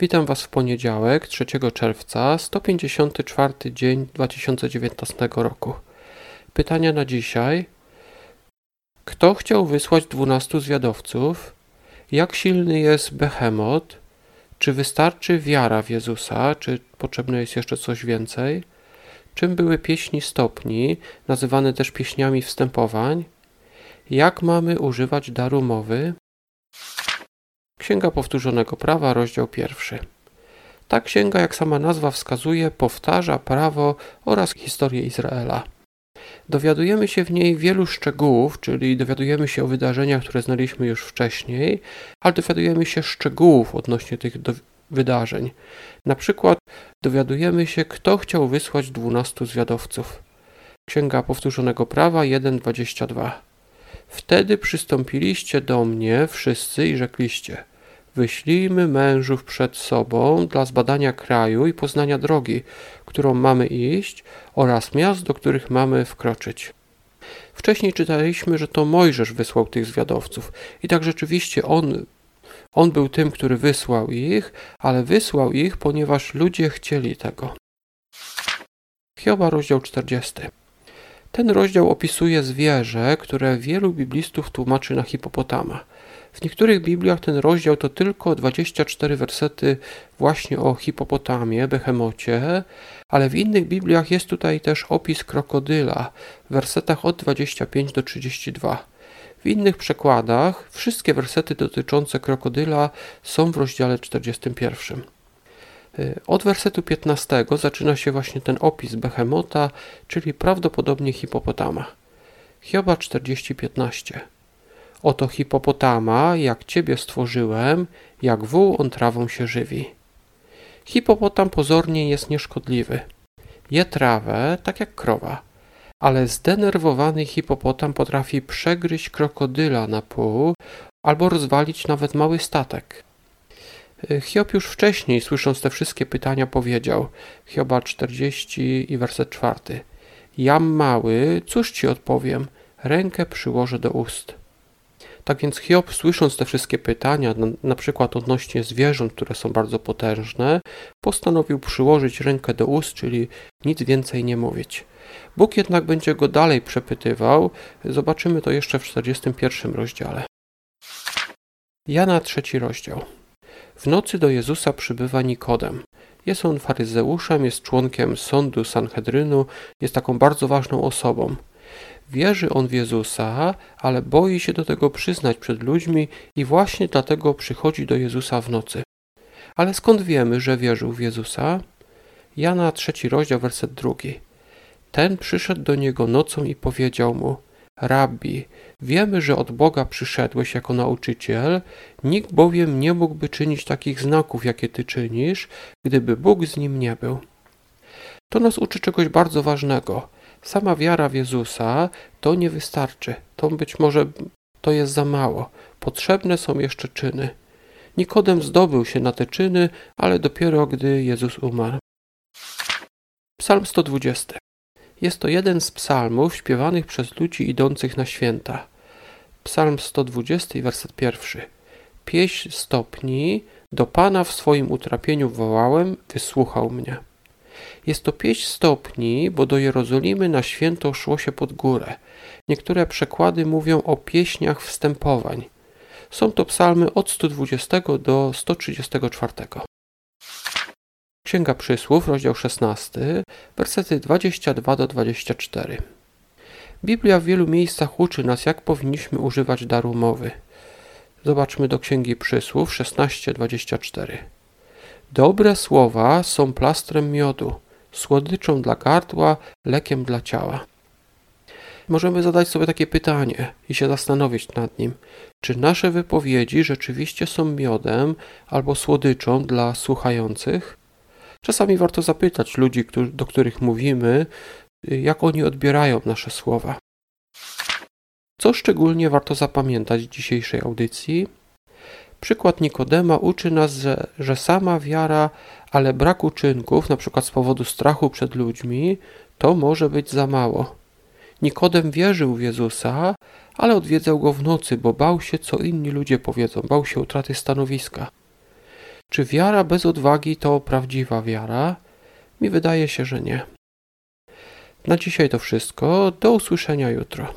Witam Was w poniedziałek, 3 czerwca, 154 dzień 2019 roku. Pytania na dzisiaj. Kto chciał wysłać 12 zwiadowców? Jak silny jest Behemot? Czy wystarczy wiara w Jezusa? Czy potrzebne jest jeszcze coś więcej? Czym były pieśni stopni, nazywane też pieśniami wstępowań? Jak mamy używać daru mowy? Księga Powtórzonego Prawa, rozdział pierwszy. Ta księga, jak sama nazwa wskazuje, powtarza prawo oraz historię Izraela. Dowiadujemy się w niej wielu szczegółów, czyli dowiadujemy się o wydarzeniach, które znaliśmy już wcześniej, ale dowiadujemy się szczegółów odnośnie tych wydarzeń. Na przykład dowiadujemy się, kto chciał wysłać dwunastu zwiadowców. Księga Powtórzonego Prawa 1:22. Wtedy przystąpiliście do mnie wszyscy i rzekliście: Wyślijmy mężów przed sobą dla zbadania kraju i poznania drogi, którą mamy iść, oraz miast, do których mamy wkroczyć. Wcześniej czytaliśmy, że to Mojżesz wysłał tych zwiadowców, i tak rzeczywiście on, on był tym, który wysłał ich, ale wysłał ich, ponieważ ludzie chcieli tego. Hioba, rozdział 40. Ten rozdział opisuje zwierzę, które wielu biblistów tłumaczy na hipopotama. W niektórych Bibliach ten rozdział to tylko 24 wersety właśnie o hipopotamie, behemocie, ale w innych Bibliach jest tutaj też opis krokodyla w wersetach od 25 do 32. W innych przekładach wszystkie wersety dotyczące krokodyla są w rozdziale 41. Y, od wersetu 15 zaczyna się właśnie ten opis Behemota, czyli prawdopodobnie hipopotama. Hioba 40:15. Oto hipopotama, jak ciebie stworzyłem, jak wół on trawą się żywi. Hipopotam pozornie jest nieszkodliwy. Je trawę, tak jak krowa, ale zdenerwowany hipopotam potrafi przegryźć krokodyla na pół albo rozwalić nawet mały statek. Hiob już wcześniej, słysząc te wszystkie pytania, powiedział, Hioba 40 i werset 4. Jam mały, cóż ci odpowiem? Rękę przyłożę do ust. Tak więc Hiob, słysząc te wszystkie pytania, na, na, przykład odnośnie zwierząt, które są bardzo potężne, postanowił przyłożyć rękę do ust, czyli nic więcej nie mówić. Bóg jednak będzie go dalej przepytywał. Zobaczymy to jeszcze w 41 rozdziale. Jana trzeci rozdział. W nocy do Jezusa przybywa Nikodem. Jest on faryzeuszem, jest członkiem sądu Sanhedrynu, jest taką bardzo ważną osobą. Wierzy on w Jezusa, ale boi się do tego przyznać przed ludźmi i właśnie dlatego przychodzi do Jezusa w nocy. Ale skąd wiemy, że wierzył w Jezusa? Jana trzeci rozdział, werset drugi. Ten przyszedł do niego nocą i powiedział mu: Rabbi, wiemy, że od Boga przyszedłeś jako nauczyciel, nikt bowiem nie mógłby czynić takich znaków, jakie ty czynisz, gdyby Bóg z nim nie był. To nas uczy czegoś bardzo ważnego. Sama wiara w Jezusa to nie wystarczy. To być może to jest za mało. Potrzebne są jeszcze czyny. Nikodem zdobył się na te czyny, ale dopiero gdy Jezus umarł. Psalm 120. Jest to jeden z psalmów śpiewanych przez ludzi idących na święta. Psalm 120, werset pierwszy. Pieśń stopni, do Pana w swoim utrapieniu wołałem, wysłuchał mnie. Jest to pieśń stopni, bo do Jerozolimy na święto szło się pod górę. Niektóre przekłady mówią o pieśniach wstępowań. Są to psalmy od 120 do 134. Księga Przysłów, rozdział 16, wersety 22 do 24. Biblia w wielu miejscach uczy nas, jak powinniśmy używać daru mowy. Zobaczmy do Księgi Przysłów 16:24. Dobre słowa są plastrem miodu, słodyczą dla gardła, lekiem dla ciała. Możemy zadać sobie takie pytanie i się zastanowić nad nim, czy nasze wypowiedzi rzeczywiście są miodem albo słodyczą dla słuchających? Czasami warto zapytać ludzi, do których mówimy, jak oni odbierają nasze słowa. Co szczególnie warto zapamiętać w dzisiejszej audycji? Przykład Nikodema uczy nas, że, że sama wiara, ale brak uczynków, przykład z powodu strachu przed ludźmi, to może być za mało. Nikodem wierzył w Jezusa, ale odwiedzał go w nocy, bo bał się, co inni ludzie powiedzą, bał się utraty stanowiska. Czy wiara bez odwagi to prawdziwa wiara? Mi wydaje się, że nie. Na dzisiaj to wszystko. Do usłyszenia jutro.